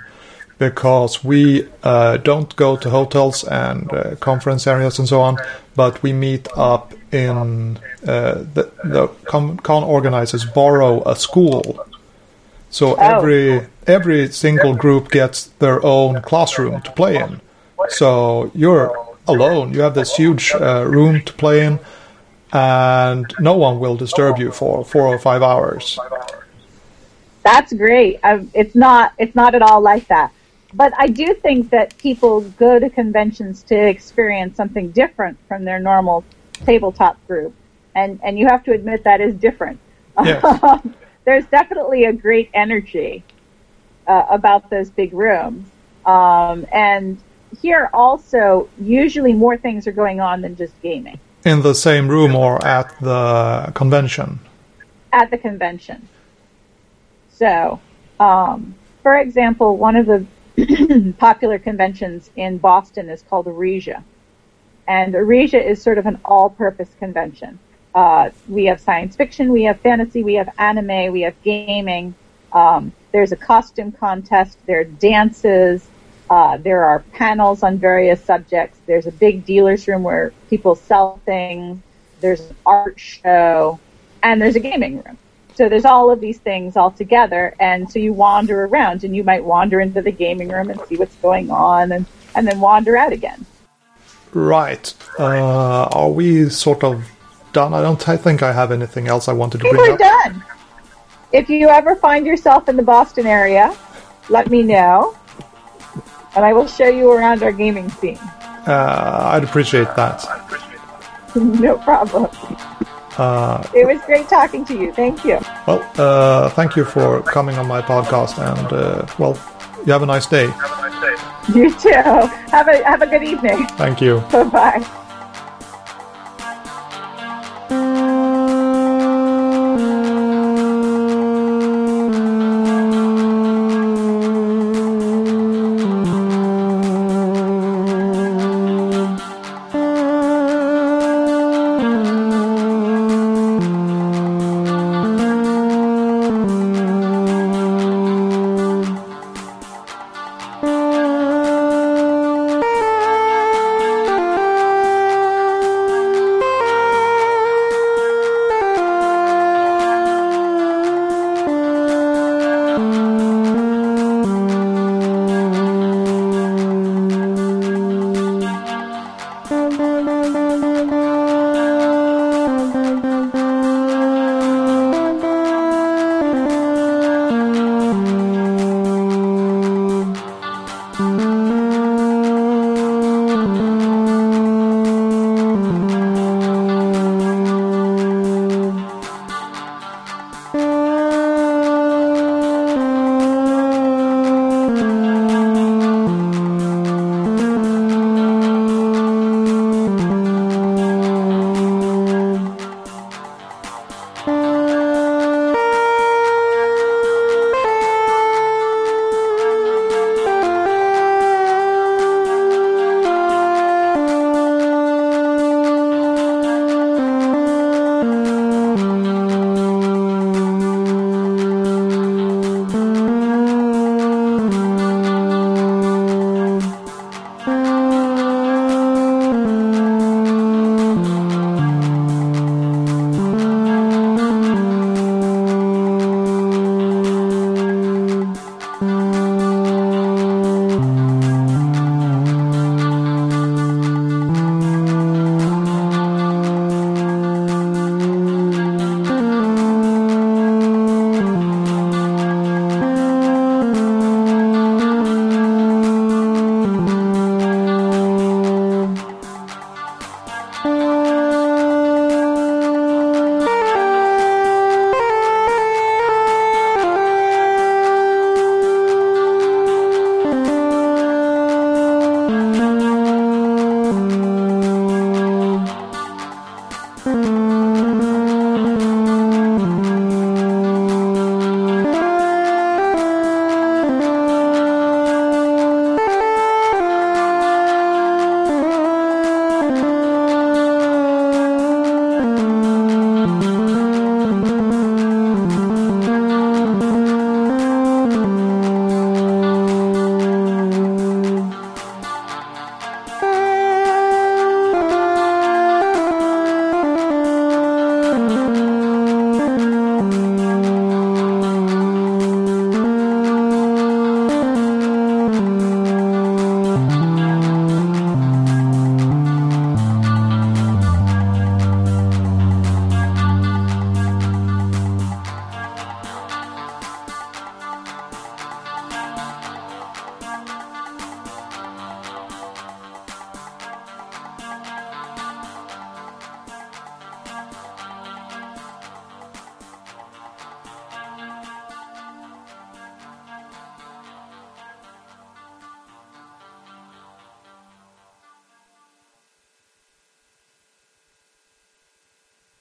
because we uh, don't go to hotels and uh, conference areas and so on, but we meet up in uh, the the con, con organizers borrow a school, so every every single group gets their own classroom to play in. So you're alone. You have this huge uh, room to play in, and no one will disturb you for four or five hours.
That's great. Um, it's not. It's not at all like that. But I do think that people go to conventions to experience something different from their normal tabletop group, and and you have to admit that is different.
Yes.
There's definitely a great energy uh, about those big rooms, um, and here also usually more things are going on than just gaming
In the same room or at the convention.
at the convention. So, um, for example, one of the popular conventions in Boston is called Arisia. And Arisia is sort of an all-purpose convention. Uh, we have science fiction, we have fantasy, we have anime, we have gaming. Um, there's a costume contest, there are dances, uh, there are panels on various subjects. There's a big dealer's room where people sell things. There's an art show, and there's a gaming room. So there's all of these things all together, and so you wander around, and you might wander into the gaming room and see what's going on, and and then wander out again.
Right. Uh, are we sort of done? I don't I think I have anything else I wanted to bring
we're
up.
done. If you ever find yourself in the Boston area, let me know, and I will show you around our gaming scene.
Uh, I'd appreciate that.
no problem.
Uh,
It was great talking to you. Thank you.
well, uh, thank you for coming on my podcast, and uh, well, you have a nice day.
You too. Have a have a good evening.
Thank you.
Bye bye.